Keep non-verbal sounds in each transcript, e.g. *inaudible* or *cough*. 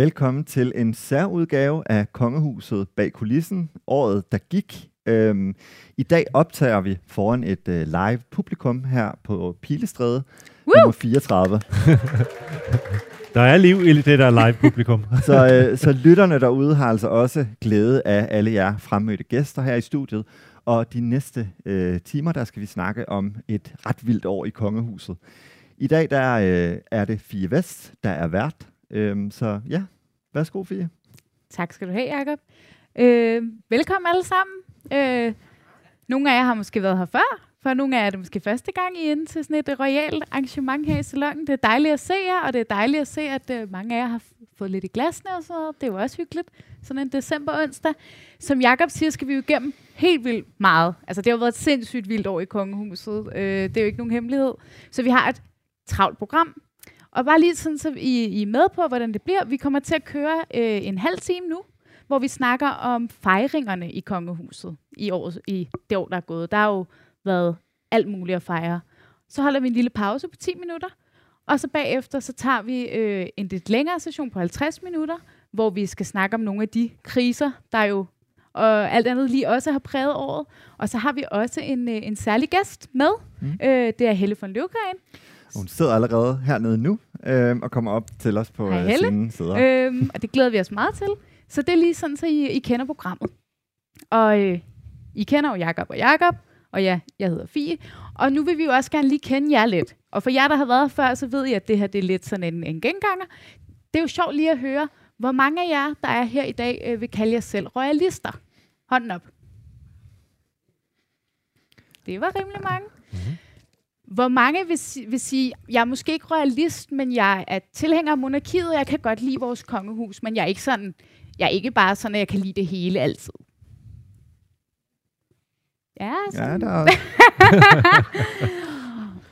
Velkommen til en særudgave af Kongehuset bag kulissen, året der gik. Øhm, I dag optager vi foran et øh, live publikum her på Pilestræde, Woo! nummer 34. *laughs* Der er liv i det der live publikum. *laughs* Så, øh, så lytterne derude har altså også glæde af alle jer fremmødte gæster her i studiet. Og de næste øh, timer, der skal vi snakke om et ret vildt år i Kongehuset. I dag der øh, er det Fie Vest, der er vært. Øhm, så ja, værsgo Fie. Tak skal du have, Jacob. Øh, velkommen alle sammen. Øh, nogle af jer har måske været her før, for nogle af jer er det måske første gang, I er inde til sådan et royalt arrangement her i salongen. Det er dejligt at se jer, og det er dejligt at se, at øh, mange af jer har fået lidt i glasene og sådan noget. Det er jo også hyggeligt. Sådan en december onsdag. Som Jakob siger, skal vi jo igennem helt vildt meget. Altså, det har jo været et sindssygt vildt år i kongehuset. Øh, det er jo ikke nogen hemmelighed. Så vi har et travlt program. Og bare lige sådan, så I, I er med på, hvordan det bliver. Vi kommer til at køre øh, en halv time nu, hvor vi snakker om fejringerne i kongehuset i, år, i det år, der er gået. Der har jo været alt muligt at fejre. Så holder vi en lille pause på 10 minutter, og så bagefter så tager vi øh, en lidt længere session på 50 minutter, hvor vi skal snakke om nogle af de kriser, der jo og alt andet lige også har præget året. Og så har vi også en, øh, en særlig gæst med. Mm. Øh, det er Helle von Løvgren, Hun sidder allerede hernede nu øh, og kommer op til os på Hej, øh, scenen. Sidder. Øhm, og det glæder vi os meget til. Så det er lige sådan, så I, I kender programmet. Og øh, I kender jo Jakob og Jakob, og ja, jeg hedder Fie. Og nu vil vi jo også gerne lige kende jer lidt. Og for jer, der har været før, så ved I, at det her det er lidt sådan en, en genganger. Det er jo sjovt lige at høre, hvor mange af jer, der er her i dag, øh, vil kalde jer selv royalister. Hånden op. Det var rimelig mange. Hvor mange vil, si- vil sige, jeg er måske ikke royalist, men jeg er tilhænger af monarkiet, og jeg kan godt lide vores kongehus, men jeg er ikke sådan, jeg er ikke bare sådan, at jeg kan lide det hele altid. Ja, sådan. Ja, der *laughs*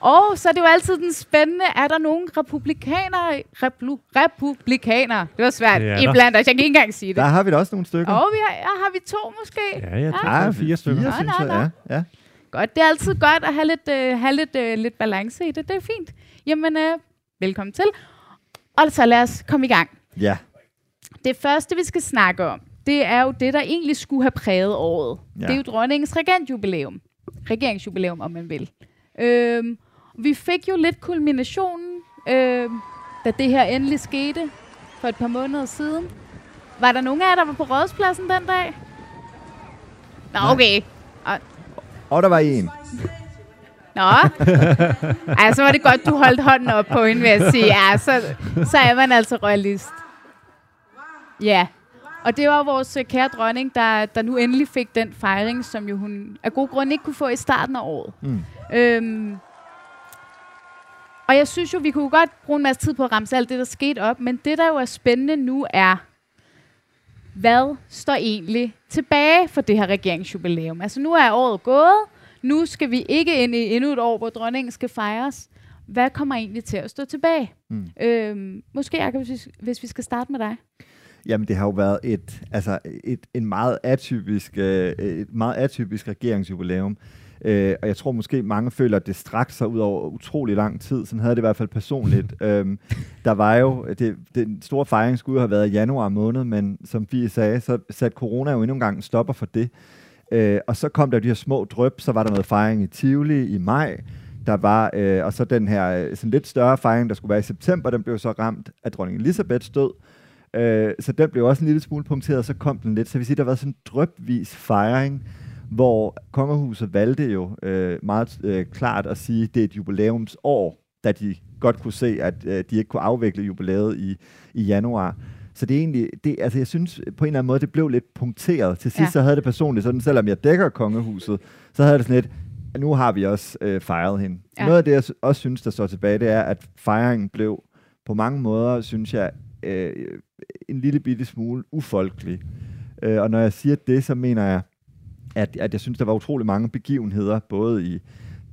Og så er det jo altid den spændende, er der nogen republikanere, replu, republikanere, det var svært, er ja, iblandt os, jeg kan ikke engang sige det. der har vi da også nogle stykker. Og vi har, ja, har vi to måske? Ja, jeg tror, Ja. ja, fire stykker. Fire, synes jeg. Ja, ja. Godt, det er altid godt at have lidt, øh, have lidt, øh, lidt balance i det, det er fint. Jamen, øh, velkommen til. Og så lad os komme i gang. ja. Det første, vi skal snakke om, det er jo det, der egentlig skulle have præget året. Ja. Det er jo dronningens regentjubilæum. Regeringsjubilæum, om man vil. Øhm, vi fik jo lidt kulminationen, øhm, da det her endelig skete for et par måneder siden. Var der nogen af jer, der var på rådspladsen den dag? Nå, okay. Og der var en. Nå. Ej, så var det godt, du holdt hånden op på hende, vil jeg sige. Ja, så, så er man altså royalist. Ja. Og det var vores øh, kære dronning, der, der nu endelig fik den fejring, som jo hun af god grund ikke kunne få i starten af året. Mm. Øhm, og jeg synes jo, vi kunne godt bruge en masse tid på at ramse alt det, der skete op, men det, der jo er spændende nu, er, hvad står egentlig tilbage for det her regeringsjubilæum? Altså nu er året gået, nu skal vi ikke ind i endnu et år, hvor dronningen skal fejres. Hvad kommer egentlig til at stå tilbage? Mm. Øhm, måske, Jacob, hvis, vi- hvis vi skal starte med dig. Jamen, det har jo været et, altså et, en meget atypisk, øh, et meget atypisk regeringsjubilæum. Øh, og jeg tror måske, mange føler, at det strakte sig ud over utrolig lang tid. Sådan havde det i hvert fald personligt. *laughs* øhm, der var jo, det, den store fejring skulle have været i januar måned, men som vi sagde, så satte corona jo endnu en gang en stopper for det. Øh, og så kom der de her små drøb, så var der noget fejring i Tivoli i maj, der var, øh, og så den her øh, sådan lidt større fejring, der skulle være i september, den blev så ramt af dronning Elisabeths død. Øh, så den blev også en lille smule punkteret, og så kom den lidt. Så vi siger, der var sådan en drøbvis fejring, hvor kongehuset valgte jo øh, meget øh, klart at sige, at det er et jubilæumsår, da de godt kunne se, at øh, de ikke kunne afvikle jubilæet i, i januar. Så det er egentlig, det, altså jeg synes på en eller anden måde, det blev lidt punkteret. Til sidst Ja. så havde det personligt sådan, selvom jeg dækker kongehuset, så havde det sådan lidt, nu har vi også øh, fejret hende. Ja. Noget af det, jeg også synes, der står tilbage, det er, at fejringen blev på mange måder, synes jeg, øh, en lille bitte smule ufolkelig. Øh, og når jeg siger det, så mener jeg, at, at jeg synes, der var utrolig mange begivenheder, både i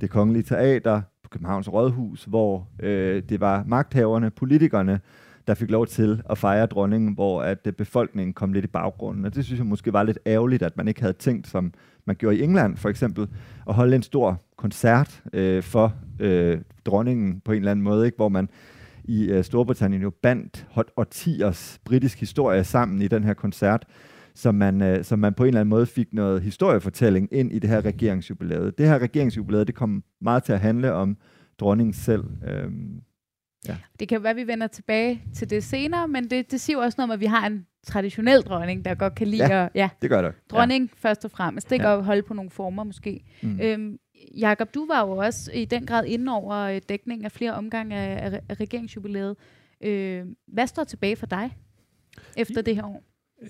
det kongelige teater, på Københavns Rådhus, hvor øh, det var magthaverne, politikerne, der fik lov til at fejre dronningen, hvor at øh, befolkningen kom lidt i baggrunden. Og det synes jeg måske var lidt ærgerligt, at man ikke havde tænkt, som man gjorde i England for eksempel, at holde en stor koncert øh, for øh, dronningen på en eller anden måde, ikke? hvor man i øh, Storbritannien jo bandt hot- årtiers britisk historie sammen i den her koncert, så man, øh, så man på en eller anden måde fik noget historiefortælling ind i det her regeringsjubilæet. Det her regeringsjubilæet, det kom meget til at handle om dronningen selv. Øhm, Det kan være, at vi vender tilbage til det senere, men det, det siger jo også noget om, at vi har en traditionel dronning, der godt kan lide Ja. at... Ja, det gør det. dronning ja. først og fremmest. Det kan Ja. ja. holde på nogle former måske. Ja. Mm. Øhm, Jakob, du var jo også i den grad inde over øh, dækning af flere omgange af, af, af regeringsjubilæet. Øh, hvad står tilbage for dig efter det her år?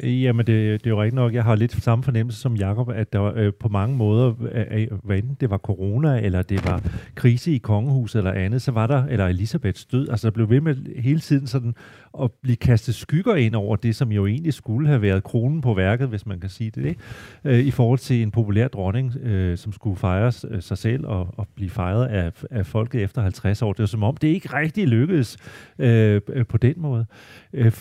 Jamen, det, det er jo rigtigt nok. Jeg har lidt samme fornemmelse som Jakob, at der øh, på mange måder, øh, hvad enten det var corona, eller det var krise i kongehuset eller andet, så var der, eller Elisabeths død, altså der blev ved med hele tiden sådan at blive kastet skygger ind over det, som jo egentlig skulle have været kronen på værket, hvis man kan sige det, ikke? Øh, i forhold til en populær dronning, øh, som skulle fejre øh, sig selv og, og blive fejret af, af folket efter 50 år. Det var som om, det ikke rigtig lykkedes øh, øh på den måde. Øh,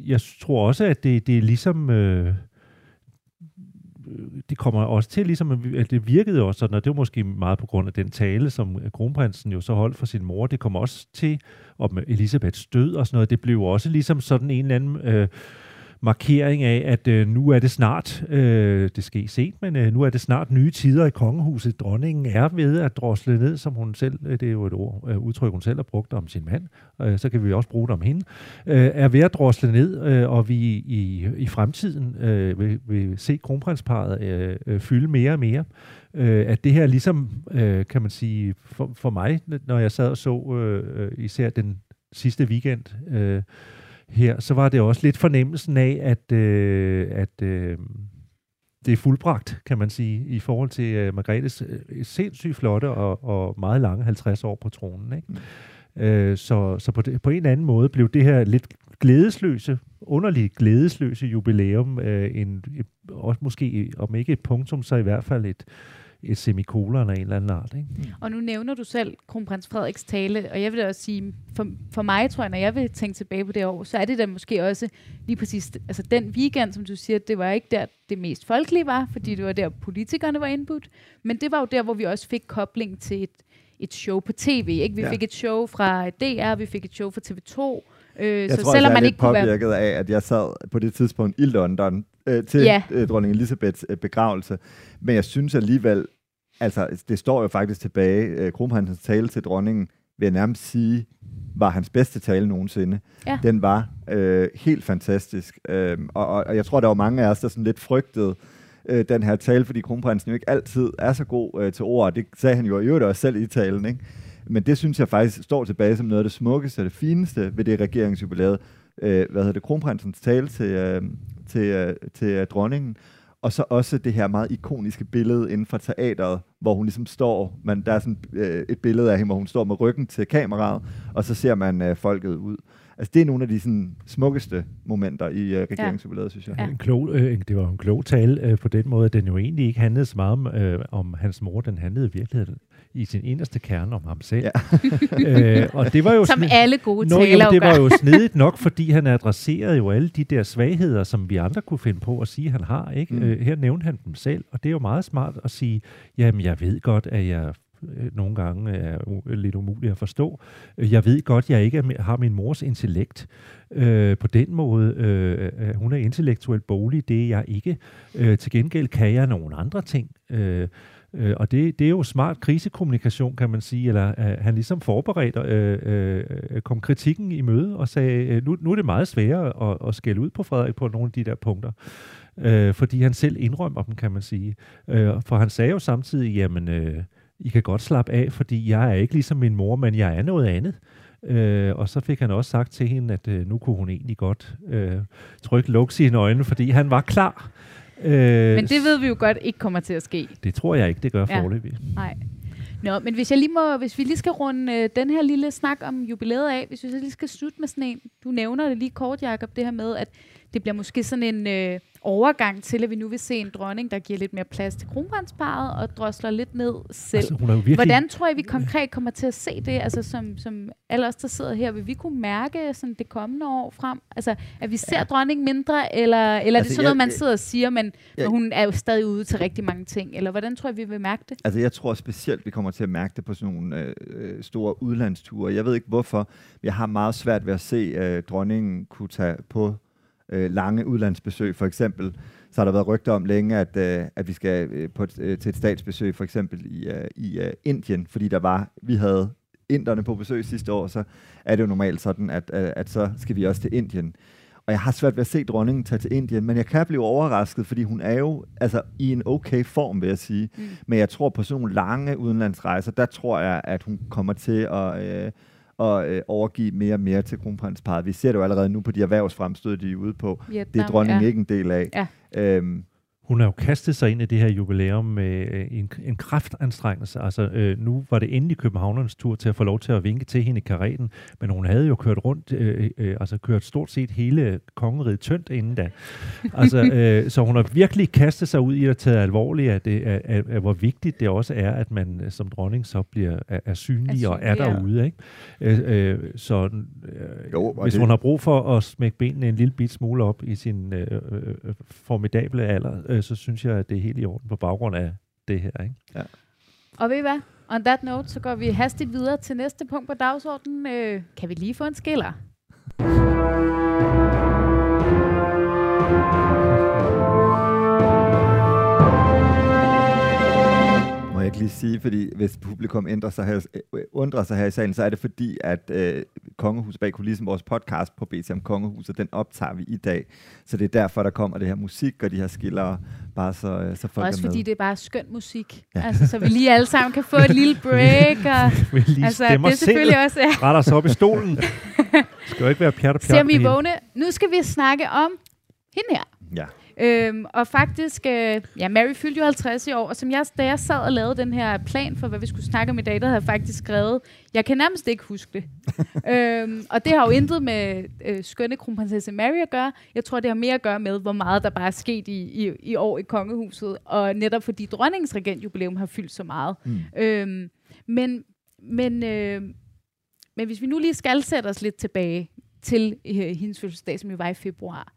jeg tror også, at det, det er ligesom... Øh, øh det kommer også til, ligesom at at det virkede også sådan, og det var måske meget på grund af den tale, som kronprinsen jo så holdt for sin mor. Det kom også til, om Elisabeths død og sådan noget, det blev også ligesom sådan en eller anden øh, markering af, at øh, nu er det snart, øh, det sker se, men øh, nu er det snart nye tider i kongehuset. Dronningen er ved at drosle ned, som hun selv, øh, det er jo et ord, øh, udtryk, hun selv har brugt om sin mand, øh, så kan vi også bruge det om hende, øh, er ved at drosle ned, øh, og vi i, i fremtiden øh, vil, vil se kronprinsparet øh, øh, fylde mere og mere. Øh, at det her ligesom, øh, kan man sige, for, for mig, når jeg sad og så øh, øh især den sidste weekend, øh, her, så var det også lidt fornemmelsen af, at, øh, at øh, det er fuldbragt, kan man sige, i forhold til øh, Margrethes øh, sindssygt flotte og, og meget lange 50 år på tronen. Ikke? Mm. Øh, så så på, det, på en eller anden måde blev det her lidt glædesløse, underligt glædesløse jubilæum, øh, en, også måske, om ikke et punktum, så i hvert fald et, et semikolon af en eller anden art. Ikke? Og nu nævner du selv kronprins Frederiks tale, og jeg vil da også sige, for, for mig tror jeg, når jeg vil tænke tilbage på det år, så er det da måske også lige præcis, altså den weekend, som du siger, det var ikke der, det mest folkelige var, fordi det var der, politikerne var indbudt, men det var jo der, hvor vi også fik kobling til et, et show på tv, ikke? Vi Ja. ja. fik et show fra DR, vi fik et show fra TV2, øh, Jeg så tror, selvom jeg er man lidt ikke kunne være... påvirket af, at jeg sad på det tidspunkt i London øh, til Ja. øh, dronning Elisabeths øh, begravelse. Men jeg synes alligevel, altså det står jo faktisk tilbage, øh, kronprinsens tale til dronningen, vil jeg nærmest sige, var hans bedste tale nogensinde. Ja. Den var øh, helt fantastisk. Øh, og, og, og jeg tror, der var mange af os, der sådan lidt frygtede øh, den her tale, fordi kronprinsen jo ikke altid er så god øh, til ord. Det sagde han jo i øvrigt også selv i talen, ikke? Men det synes jeg faktisk står tilbage som noget af det smukkeste og det fineste ved det regeringsjubilæet. Øh, hvad hedder det? Kronprinsens tale til, øh, til, øh, til øh, dronningen. Og så også det her meget ikoniske billede inden for teateret, hvor hun ligesom står, man, der er sådan øh, et billede af hende, hvor hun står med ryggen til kameraet, og så ser man øh, folket ud. Altså det er nogle af de sådan, smukkeste momenter i øh, regeringsjubilæet, synes jeg. Ja. En klog, øh, det var en klog tale øh, på den måde, at den jo egentlig ikke handlede så meget om, øh, om hans mor, den handlede i virkeligheden i sin inderste kerne om ham selv. Ja. *laughs* øh, og det var jo Som sådan- alle gode Nå, taler jo, det var jo snedigt nok, fordi han adresserede jo alle de der svagheder, som vi andre kunne finde på at sige, han har. Ikke? Mm. Øh, her nævnte han dem selv, og det er jo meget smart at sige, jamen jeg ved godt, at jeg Øh, nogle gange er lidt umuligt at forstå. Øh, jeg ved godt, jeg ikke har min mors intellekt. Øh, på den måde, øh, øh, hun er intellektuelt bolig, det er jeg ikke. Øh, til gengæld kan jeg nogle andre ting. Øh, Øh, og det, det er jo smart krisekommunikation, kan man sige, eller øh, han ligesom forberedte, øh, øh, kom kritikken i møde og sagde, øh, nu, nu er det meget sværere at, at skælde ud på Frederik på nogle af de der punkter, øh, fordi han selv indrømmer dem, kan man sige. Øh, for han sagde jo samtidig, jamen, øh, i kan godt slappe af, fordi jeg er ikke ligesom min mor, men jeg er noget andet. Øh, og så fik han også sagt til hende, at øh, nu kunne hun egentlig godt øh, trykke luks i sine øjne, fordi han var klar. Øh, Men det ved vi jo godt ikke kommer til at ske. Det tror jeg ikke, det gør Ja. forløbig. Nej. Nå, men hvis, jeg lige må, hvis vi lige skal runde øh, den her lille snak om jubilæet af, hvis vi så lige skal slutte med sådan en, du nævner det lige kort, Jacob, det her med, at det bliver måske sådan en øh, overgang til, at vi nu vil se en dronning, der giver lidt mere plads til kronprinsparet og drosler lidt ned selv. Altså, hun er virkelig... Hvordan tror I, vi konkret kommer til at se det? Altså, som, som alle os, der sidder her, vil vi kunne mærke sådan det kommende år frem? Altså, at vi ser ja. dronningen mindre, eller, eller altså, er det Altså, sådan noget, jeg- man sidder og siger, men, jeg- men hun er jo stadig ude til rigtig mange ting? Eller hvordan tror I, vi vil mærke det? Altså, jeg tror specielt, vi kommer til at mærke det på sådan nogle øh, øh, store udlandsture. Jeg ved ikke hvorfor. Jeg har meget svært ved at se øh, dronningen kunne tage på øh, lange udlandsbesøg. For eksempel, så har der været rygter om længe, at, øh, at vi skal øh, på et, øh, til et statsbesøg, for eksempel i, øh, i øh, Indien, fordi der var, vi havde inderne på besøg sidste år, så er det jo normalt sådan, at, øh, at så skal vi også til Indien. Og jeg har svært ved at se dronningen tage til Indien, men jeg kan blive overrasket, fordi hun er jo altså, i en okay form, vil jeg sige. Mm. Men jeg tror på sådan nogle lange udenlandsrejser, der tror jeg, at hun kommer til at, øh, at øh, overgive mere og mere til kronprinsparet. Vi ser det jo allerede nu på de erhvervsfremstød, de er ude på. Det er Vietnam, dronningen ja. ikke en del af. Ja. Øhm, Hun har jo kastet sig ind i det her jubilæum med øh, en, en kraftanstrengelse. Altså, øh, nu var det endelig københavnernes tur til at få lov til at vinke til hende i karetten, men hun havde jo kørt rundt, øh, øh, altså kørt stort set hele kongeriget tyndt inden da. Altså, *laughs* øh, så hun har virkelig kastet sig ud i at tage alvorligt, at, det, at, at, at hvor vigtigt det også er, at man øh, som dronning så bliver er, er synlig Er og er derude. Ikke? Øh, øh, så øh, Jo, hvis det- hun har brug for at smække benene en lille bit smule op i sin øh, øh, øh, formidable alder, øh, så synes jeg, at det er helt i orden på baggrund af det her. Ikke? Og ved I hvad? On that note, så går vi hastigt videre til næste punkt på dagsordenen. Øh, kan vi lige få en skiller? Ikke lige sige, fordi hvis publikum ændrer sig her, øh, undrer sig her i salen, så er det fordi, at øh, Kongehuset bag kulissen, vores podcast på BTM Kongehuset, den optager vi i dag. Så det er derfor, der kommer det her musik og de her skiller, bare så, øh, så folk Også er med. fordi det er bare skøn musik. Ja. Altså, så vi lige alle sammen kan få et *laughs* lille break. Og, Vi lige altså, det er selvfølgelig også... Ja. *laughs* Retter os op i stolen. Det *laughs* skal jo ikke være pjat og pjat. Se om I vågne. Nu skal vi snakke om hende her. Ja. Øhm, og faktisk, øh, ja, Mary fyldte jo 50 i år, og som jeg, da jeg sad og lavede den her plan for, hvad vi skulle snakke om i dag, der havde jeg faktisk skrevet, jeg kan nærmest ikke huske det. *laughs* øhm, og det har jo intet med øh, skønne kronprinsesse Mary at gøre. Jeg tror, det har mere at gøre med, hvor meget der bare er sket i, i, i år i kongehuset, og netop fordi dronningens regentjubilæum har fyldt så meget. Mm. Øhm, men, men, øh, men hvis vi nu lige skal sætte os lidt tilbage til øh, hendes fødselsdag, som jo var i februar.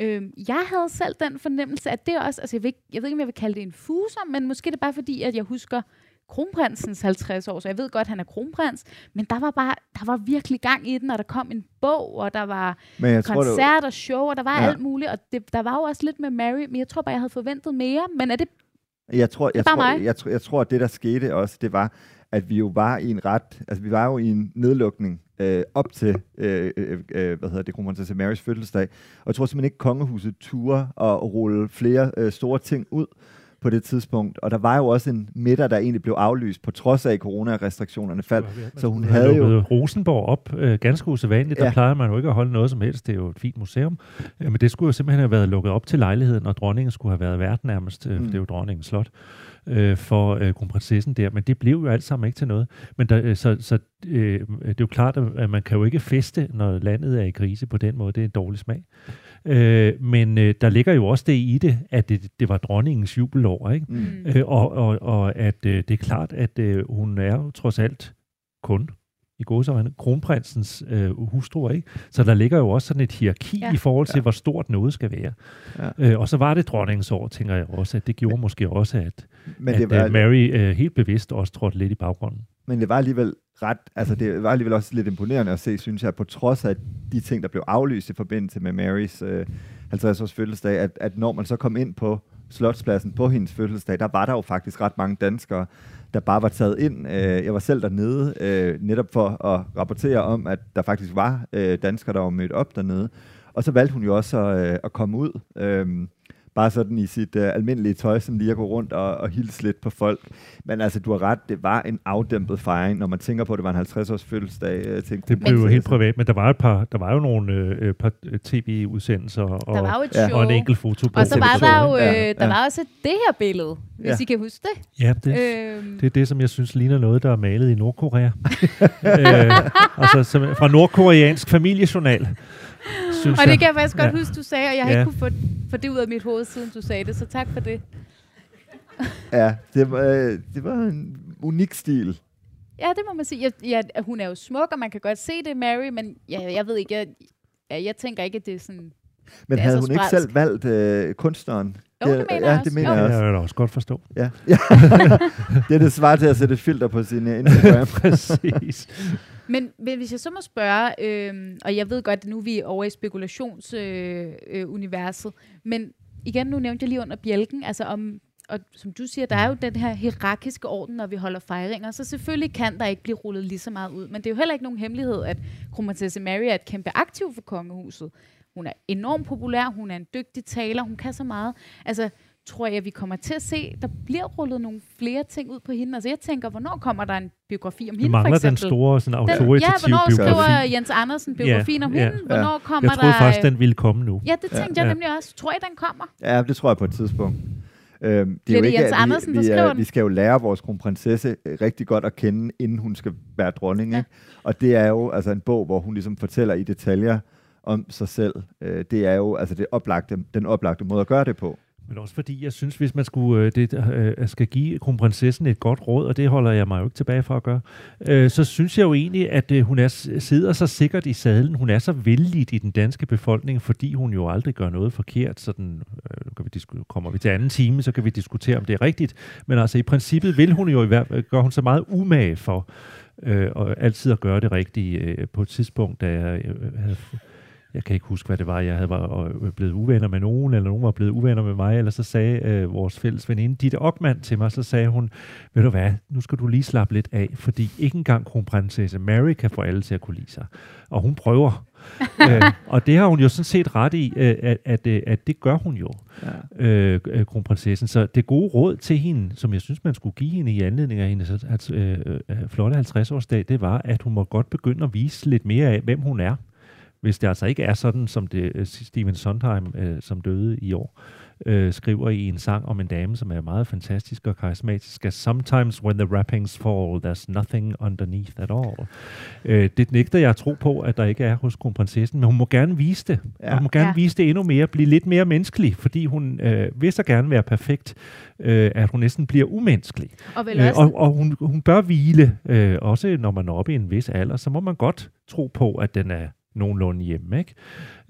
Øhm, jeg havde selv den fornemmelse, at det også, altså jeg ved, ikke, jeg ved ikke, om jeg vil kalde det en fuser, men måske er det bare fordi, at jeg husker kronprinsens 50 år, så jeg ved godt, at han er kronprins, men der var bare, der var virkelig gang i den, og der kom en bog, og der var Men jeg tror, det, koncert og show, og der var Ja. alt muligt, og det, der var jo også lidt med Mary, men jeg tror bare, jeg havde forventet mere, men er det, Jeg tror, jeg, bare tror, mig. jeg, tror, jeg tror, at det, der skete også, det var, at vi jo var i en ret, altså vi var jo i en nedlukning øh, op til, øh, øh, øh, hvad hedder det, kronprinsesse Marys fødselsdag, og jeg tror simpelthen ikke, kongehuset turde at rulle flere øh, store ting ud på det tidspunkt, og der var jo også en middag, der egentlig blev aflyst, på trods af, at coronarestriktionerne faldt, så hun havde jo... Rosenborg op, øh, ganske usædvanligt. Der Ja. plejer man jo ikke at holde noget som helst. Det er jo et fint museum. Øh, men det skulle jo simpelthen have været lukket op til lejligheden, og dronningen skulle have været vært nærmest. Øh, mm. Det er jo dronningens slot øh, for øh, kronprinsessen der. Men det blev jo alt sammen ikke til noget. Men der, øh, så, så øh, det er jo klart, at man kan jo ikke feste, når landet er i krise på den måde. Det er en dårlig smag. Øh, men øh, der ligger jo også det i det, at det, det var dronningens jubelår, ikke? Mm. Øh, og, og, og at øh, det er klart, at øh, hun er jo trods alt kun i gåseøjne, kronprinsens øh, hustru, ikke? Så der ligger jo også sådan et hierarki ja. I forhold til, Ja. hvor stort noget skal være. Ja. Øh, og så var det dronningens år, tænker jeg også, at det gjorde måske også, at, Men at det var, øh, Mary øh, helt bevidst også trådte lidt i baggrunden. Men det var alligevel ret, altså det var alligevel også lidt imponerende at se, synes jeg, på trods af de ting, der blev aflyst i forbindelse med Marys øh, 50-års fødselsdag, at, at når man så kom ind på Slotspladsen på hendes fødselsdag, der var der jo faktisk ret mange danskere, der bare var taget ind. Øh, jeg var selv dernede, øh, netop for at rapportere om, at der faktisk var øh, danskere, der var mødt op dernede. Og så valgte hun jo også at komme ud. Øhm, Øh, bare sådan i sit uh, almindelige tøj, som lige at gå rundt og, og hilse lidt på folk. Men altså, du har ret, det var en afdæmpet fejring, når man tænker på, at det var en 50-års fødselsdag. Tænkte, Det blev jo helt privat, men der var et par, der var jo nogle øh, par tv-udsendelser og, Der var jo et show. og en enkelt foto. Og så var der jo, øh, der ja. var også det her billede, hvis Ja. I kan huske det. Ja, det, Øhm, det er det, som jeg synes ligner noget, der er malet i Nordkorea. *laughs* øh, altså som, fra nordkoreansk familiejournal. Synes og jeg. det kan jeg faktisk godt Ja. huske, du sagde, og jeg har Ja. ikke kunne få, få det ud af mit hoved, siden du sagde det, så tak for det. *laughs* Ja, det var, øh, det var en unik stil. Ja, det må man sige. Jeg, ja, hun er jo smuk, og man kan godt se det, Mary, men jeg, jeg ved ikke, jeg, ja, jeg tænker ikke, at det er sådan... Men Det havde hun ikke selv valgt øh, kunstneren? Jo, det mener ja, jeg det også. mener Jo. jeg Ja, også. jeg da også godt forstå. Ja. ja. *laughs* *laughs* det er det svar til at sætte filter på sin øh, Instagram. Præcis. Men men hvis jeg så må spørge, øh, og jeg ved godt, at nu er vi over i spekulationsuniverset, øh, øh, universet, men igen, nu nævnte jeg lige under bjælken, altså om, og som du siger, der er jo den her hierarkiske orden, når vi holder fejringer, så selvfølgelig kan der ikke blive rullet lige så meget ud, men det er jo heller ikke nogen hemmelighed, at kronprinsesse Mary er et kæmpe aktiv for kongehuset. Hun er enormt populær, hun er en dygtig taler, hun kan så meget. Altså, tror jeg, vi kommer til at se, der bliver rullet nogle flere ting ud på hende. Altså, jeg tænker, hvornår kommer der en biografi om hende, for mangler den eksempel? store sådan, Den, ja, autoritative hvornår biografi. skriver Jens Andersen biografien Ja, om ja. hende? Hvornår kommer Jeg troede der... faktisk, den ville komme nu. Ja, det tænkte Ja. jeg nemlig også. Tror jeg, den kommer? Ja, det tror jeg på et tidspunkt. Øhm, det ikke, Jens at Andersen, vi, der vi, er, den? vi skal jo lære vores kronprinsesse øh, rigtig godt at kende, inden hun skal være dronning. Ja. Ja. Ikke? Og det er jo altså en bog, hvor hun ligesom fortæller i detaljer om sig selv. Øh, det er jo altså det oplagte, den oplagte måde at gøre det på. Men også fordi, jeg synes, hvis man skulle, øh, det, øh, skal give kronprinsessen et godt råd, og det holder jeg mig jo ikke tilbage for at gøre, øh, så synes jeg jo egentlig, at øh, hun er, sidder så sikkert i sadlen. Hun er så vældig i den danske befolkning, fordi hun jo aldrig gør noget forkert. Sådan, øh, nu kan vi disku- kommer vi til anden time, så kan vi diskutere, om det er rigtigt. Men altså i princippet vil hun jo i hver, gør hun så meget umage for øh, og altid at gøre det rigtige øh, på et tidspunkt, da jeg øh, havde jeg kan ikke huske, hvad det var, jeg havde var øh, blevet uvenner med nogen, eller nogen var blevet uvenner med mig, eller så sagde øh, vores fælles veninde Ditte Ockmann til mig, så sagde hun, ved du hvad, nu skal du lige slappe lidt af, fordi ikke engang kronprinsesse Mary kan få alle til at kunne lide sig. Og hun prøver. *laughs* øh, og det har hun jo sådan set ret i, øh, at, at, øh, at det gør hun jo, Ja. øh, øh, kronprinsessen. Så det gode råd til hende, som jeg synes, man skulle give hende i anledning af hendes øh, flotte 50-årsdag, det var, at hun må godt begynde at vise lidt mere af, hvem hun er hvis det altså ikke er sådan, som det øh, Steven Sondheim, øh, som døde i år, øh, skriver i en sang om en dame, som er meget fantastisk og karismatisk, at sometimes when the wrappings fall, there's nothing underneath at all. Øh, det nægter jeg at tro på, at der ikke er hos kronprinsessen, men hun må gerne vise det. Ja. Hun må gerne Ja. vise det endnu mere, blive lidt mere menneskelig, fordi hun øh, vil så gerne være perfekt, øh, at hun næsten bliver umenneskelig. Og vel Øh, også... og og hun, hun bør hvile, øh, også når man er oppe i en vis alder, så må man godt tro på, at den er nogenlunde hjemme. Ikke?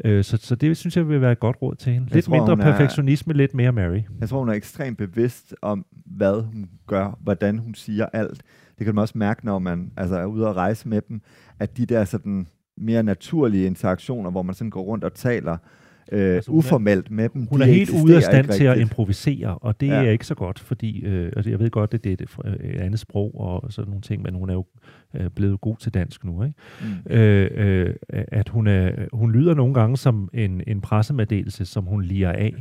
Øh, så, så det synes jeg vil være et godt råd til hende. Lidt tror, mindre er- perfektionisme, lidt mere Mary. Jeg tror, hun er ekstremt bevidst om, hvad hun gør, hvordan hun siger alt. Det kan man også mærke, når man altså, er ude og rejse med dem, at de der sådan mere naturlige interaktioner, hvor man sådan går rundt og taler øh, Altså, hun er- uformelt med dem, Hun de er helt ude af stand til at improvisere, og det Ja. er ikke så godt, fordi øh, altså, jeg ved godt, at det er et, et andet sprog og sådan nogle ting, men hun er jo øh, blevet god til dansk nu. Ikke? Mm. øh, øh, at hun, er, hun lyder nogle gange som en, en pressemeddelelse, som hun liger af.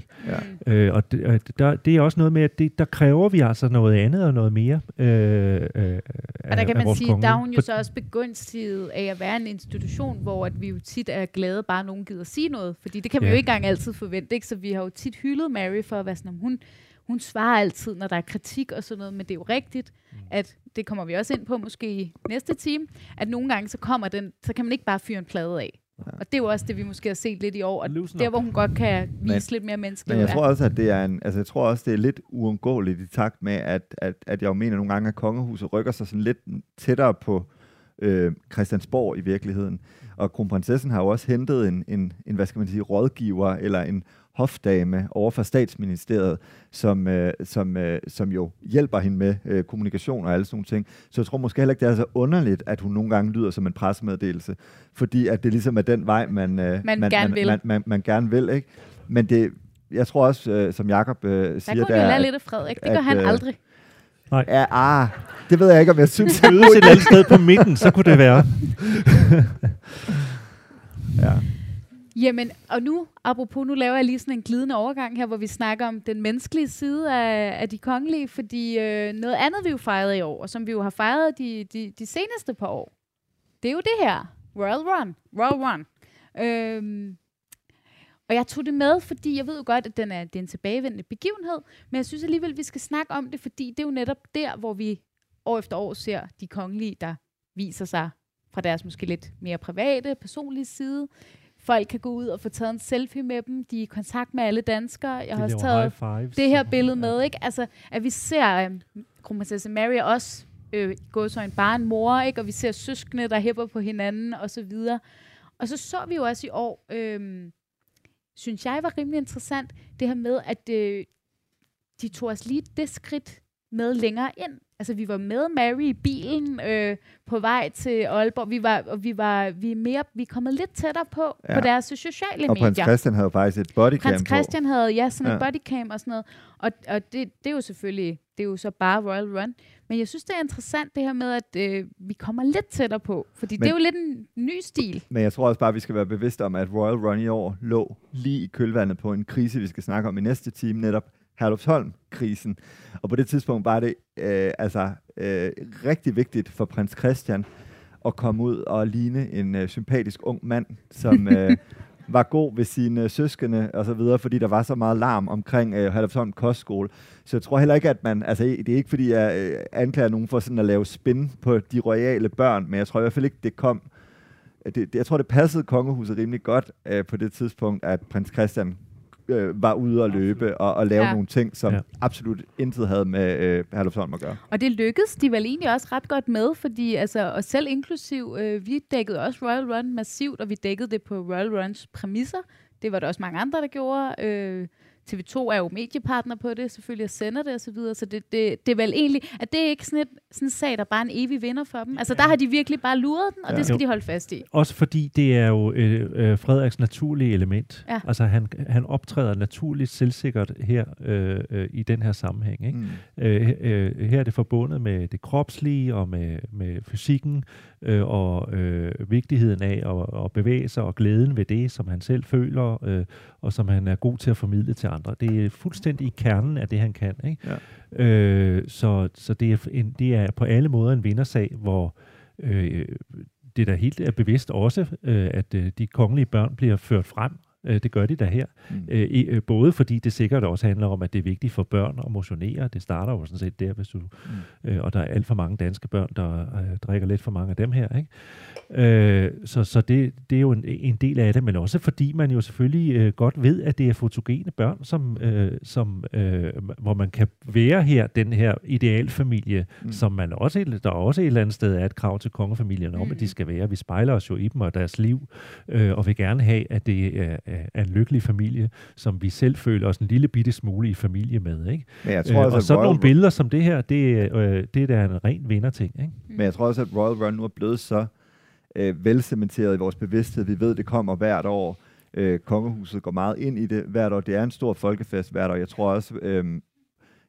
Ja. Øh, og det, øh, der, det er også noget med, at det, der kræver vi altså noget andet og noget mere øh, øh, Og der af- kan man vores sige, konge. der er hun jo så også begunstiget af at være en institution, hvor at vi jo tit er glade, bare nogen gider sige noget. Fordi det kan vi Ja. jo ikke engang altid forvente. Ikke? Så vi har jo tit hyldet Mary for at være sådan, om hun, hun svarer altid, når der er kritik og sådan noget. Men det er jo rigtigt, Mm. at det kommer vi også ind på måske i næste time, at nogle gange så kommer den, så kan man ikke bare fyre en plade af. Ja. Og det er jo også det, vi måske har set lidt i år. Og Loosen der, up. hvor hun godt kan vise Men- lidt mere menneskeligt. Men jeg tror også, at det er en, altså jeg tror også, det er lidt uundgåeligt i takt med, at, at, at jeg jo mener nogle gange, at kongehuset rykker sig sådan lidt tættere på øh, Christiansborg i virkeligheden. Og kronprinsessen har jo også hentet en, en, en, hvad skal man sige, rådgiver eller en hofdame over for statsministeriet, som, øh, som, øh, som jo hjælper hende med øh, kommunikation og alle sådan nogle ting. Så jeg tror måske heller ikke, det er så underligt, at hun nogle gange lyder som en pressemeddelelse, fordi at det ligesom er den vej, man, øh, Man man, gerne man, vil. Man, man, man gerne vil. Ikke? Men det, jeg tror også, øh, som Jakob øh, der siger, kunne hun jo der, lade at, lidt af Frederik. Det at, gør han øh, aldrig. ja, ah, det ved jeg ikke, om jeg synes. Mødes et andet sted på midten, så kunne det være. *laughs* ja. Jamen, og nu, apropos, nu laver jeg lige sådan en glidende overgang her, hvor vi snakker om den menneskelige side af, af de kongelige, fordi øh, noget andet, vi jo fejrede i år, og som vi jo har fejret de, de, de seneste par år, det er jo det her, Royal Run. Royal Run. Øhm, og jeg tog det med, fordi jeg ved jo godt, at den er, det er en tilbagevendende begivenhed, men jeg synes alligevel, at vi skal snakke om det, fordi det er jo netop der, hvor vi år efter år ser de kongelige, der viser sig fra deres måske lidt mere private, personlige side. Folk kan gå ud og få taget en selfie med dem. De er i kontakt med alle danskere. Jeg De har også taget fives. det her billede med, ikke? Altså, at vi ser um, kronprinsesse Mary og også øh, gå så en bare en mor, ikke? Og vi ser søskende, der hæpper på hinanden, og så videre. Og så så vi jo også i år, øh, synes jeg var rimelig interessant, det her med, at øh, de tog os lige det skridt med længere ind. Altså, vi var med Mary i bilen øh, på vej til Aalborg. Vi var, og vi var vi er mere, vi er kommet lidt tættere på, ja. På deres sociale Og prins medier. Christian havde faktisk et bodycam Prins Christian havde ja, sådan. Ja. et bodycam og sådan noget. Og, og det, det er jo selvfølgelig, det er jo så bare Royal Run. Men jeg synes, det er interessant det her med, at øh, vi kommer lidt tættere på. Fordi Men, det er jo lidt en ny stil. Men jeg tror også bare, at vi skal være bevidste om, at Royal Run i år lå lige i kølvandet på en krise, vi skal snakke om i næste time, netop Herlufsholm-krisen. Og på det tidspunkt var det øh, altså øh, rigtig vigtigt for prins Christian at komme ud og ligne en øh, sympatisk ung mand, som *laughs* øh, var god ved sine søskende og så videre, fordi der var så meget larm omkring øh, Halvsholm Kostskole. Så jeg tror heller ikke, at man, altså det er ikke fordi, jeg øh, anklager nogen for sådan at lave spin på de royale børn, men jeg tror i hvert fald ikke, det kom det, det, jeg tror, det passede kongehuset rimelig godt øh, på det tidspunkt, at prins Christian øh, var ude og løbe og, og lave Ja. nogle ting, som ja. absolut intet havde med øh, Herlufsholm at gøre. Og det lykkedes de vel egentlig også ret godt med, fordi altså, og selv inklusiv, øh, vi dækkede også Royal Run massivt, og vi dækkede det på Royal Runs præmisser. Det var der også mange andre, der gjorde. Øh, TV2 er jo mediepartner på det, selvfølgelig, og sender det osv., så, videre. så det, det, det er vel egentlig, at det er ikke sådan, et, sådan en sag, der bare er en evig vinder for dem. Altså, der har de virkelig bare luret den, og Ja. det skal Jo. de holde fast i. Også fordi det er jo øh, øh, Frederiks naturlige element. Ja. Altså han, han optræder naturligt selvsikkert her øh, øh, i den her sammenhæng. Ikke? Mm. Øh, øh, her er det forbundet med det kropslige og med, med fysikken øh, og øh, vigtigheden af at, at bevæge sig og glæden ved det, som han selv føler øh, og som han er god til at formidle til andre. Det er fuldstændig i kernen af det, han kan. Ikke? Ja. Øh, så så det, er en, det er på alle måder en vindersag, hvor øh, det er da helt er bevidst også, øh, at øh, de kongelige børn bliver ført frem. Øh, det gør de da her. Mm. Øh, øh, både fordi det sikkert også handler om, at det er vigtigt for børn at motionere. Det starter jo sådan set der, hvis du, Mm. øh, og der er alt for mange danske børn, der øh, drikker lidt for mange af dem her. Ikke? Øh, så så det, det er jo en, en del af det, men også fordi man jo selvfølgelig øh, godt ved, at det er fotogene børn, som, øh, som, øh, hvor man kan være her, den her idealfamilie, Mm. mm. som man også, der også et eller andet sted er et krav til kongefamilien om, Mm. at de skal være. Vi spejler os jo i dem og deres liv, øh, og vil gerne have, at det er, er en lykkelig familie, som vi selv føler os en lille bitte smule i familie med. Ikke? Men jeg Øh, tror også, og sådan Royal nogle billeder som det her, det, øh, det er da en ren vinderting. Ikke? Men jeg tror også, at Royal Run nu er blevet så øh, velcementeret i vores bevidsthed. Vi ved, det kommer hvert år. Øh, kongehuset går meget ind i det hvert år. Det er en stor folkefest hvert år. Jeg tror også, øh,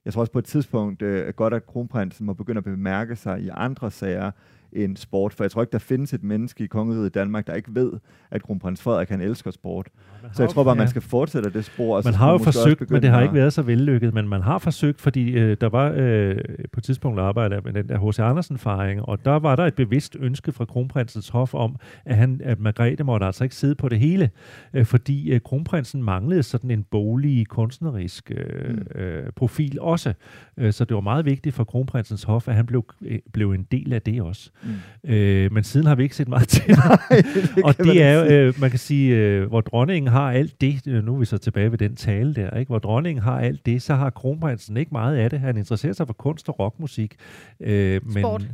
jeg tror også på et tidspunkt øh, er godt, at kronprinsen må begynde at bemærke sig i andre sager end sport. For jeg tror ikke, der findes et menneske i kongeriget i Danmark, der ikke ved, at kronprins Frederik han elsker sport. Så jeg tror bare, man skal fortsætte det spor. Og Man har jo forsøgt, men det har ikke været så vellykket, men man har forsøgt, fordi øh, der var øh, på et tidspunkt arbejde med den der H.C. Andersen-faring, og der var der et bevidst ønske fra kronprinsens hof om, at, han, at Margrethe måtte altså ikke sidde på det hele, øh, fordi øh, kronprinsen manglede sådan en bolig, kunstnerisk øh, Mm. øh, profil også. Øh, så det var meget vigtigt for kronprinsens hof, at han blev, øh, blev en del af det også. Mm. Øh, men siden har vi ikke set meget til *laughs* det *laughs* og det er jo, øh, man kan sige, øh, hvor dronningen har alt det, øh, nu er vi så tilbage ved den tale der, ikke? hvor dronningen har alt det, så har kronprinsen ikke meget af det. Han interesserer sig for kunst og rockmusik. Øh, men, Sport.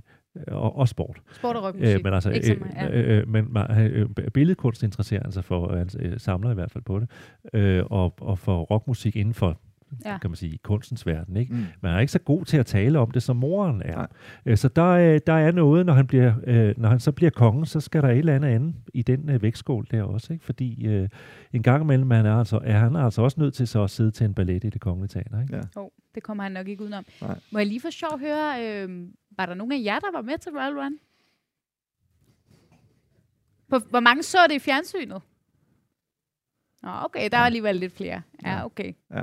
Og, og sport. Sport og rockmusik. Øh, men altså, ikke så øh, meget, ja. øh, øh, men øh, billedkunst interesserer han sig for, og han øh, samler i hvert fald på det, øh, og, og for rockmusik inden for Ja. kan man sige, kunstens verden. Ikke? Mm. Men han er ikke så god til at tale om det, som moren er. Nej. Øh, Så der, er- der er noget, når han, bliver, øh, når han så bliver kongen, så skal der et eller andet andet i den øh, vægtskål der også. Ikke? Fordi øh, en gang imellem han er, altså, er han altså også nødt til så at sidde til en ballet i det kongelige teater. Ikke? Ja. Oh, det kommer han nok ikke udenom. Nej. Må jeg lige for sjov høre, øh, var der nogen af jer, der var med til Royal Run? På, hvor mange så det i fjernsynet? Nå, okay, der er alligevel lidt flere. Ja, okay. Ja.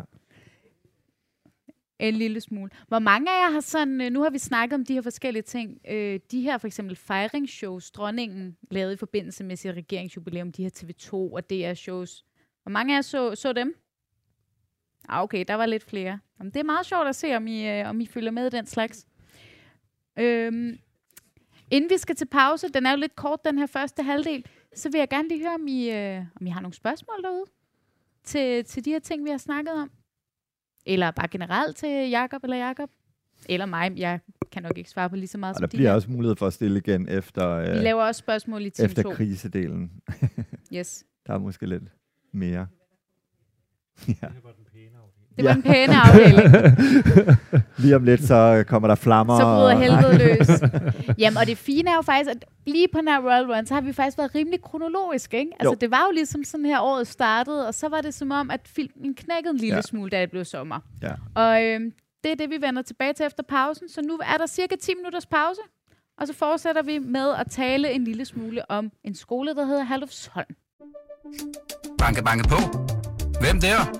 En lille smule. Hvor mange af jer har sådan, øh, nu har vi snakket om de her forskellige ting, øh, de her for eksempel fejringsshows, dronningen lavede i forbindelse med sit regeringsjubilæum, de her TV2 og DR-shows. Hvor mange af jer så, så dem? Ah, okay, der var lidt flere. Jamen, det er meget sjovt at se, om I, øh, om I følger med i den slags. Øhm, inden vi skal til pause, den er jo lidt kort, den her første halvdel, så vil jeg gerne lige høre, om I, øh, om I har nogle spørgsmål derude til, til de her ting, vi har snakket om. Eller bare generelt til Jakob eller Jakob. Eller mig. Jeg kan nok ikke svare på lige så meget Og som der de bliver her. også mulighed for at stille igen efter, Vi øh, laver også spørgsmål i time efter 2. krisedelen. *laughs* Yes. Der er måske lidt mere. ja. Det var en pæne afdeling. *laughs* Lige om lidt, så kommer der flammer. Så bryder og- helvede løs. *laughs* Jamen, og det fine er jo faktisk, at lige på den her Royal Run, så har vi faktisk været rimelig kronologisk, ikke? Altså, Jo. det var jo ligesom sådan her, året startede, og så var det som om, at filmen knækkede en lille Ja. smule, da det blev sommer. Ja. Og øhm, det er det, vi vender tilbage til efter pausen. Så nu er der cirka 10 minutters pause, og så fortsætter vi med at tale en lille smule om en skole, der hedder Herlufsholm. Banke, banke på. Hvem der?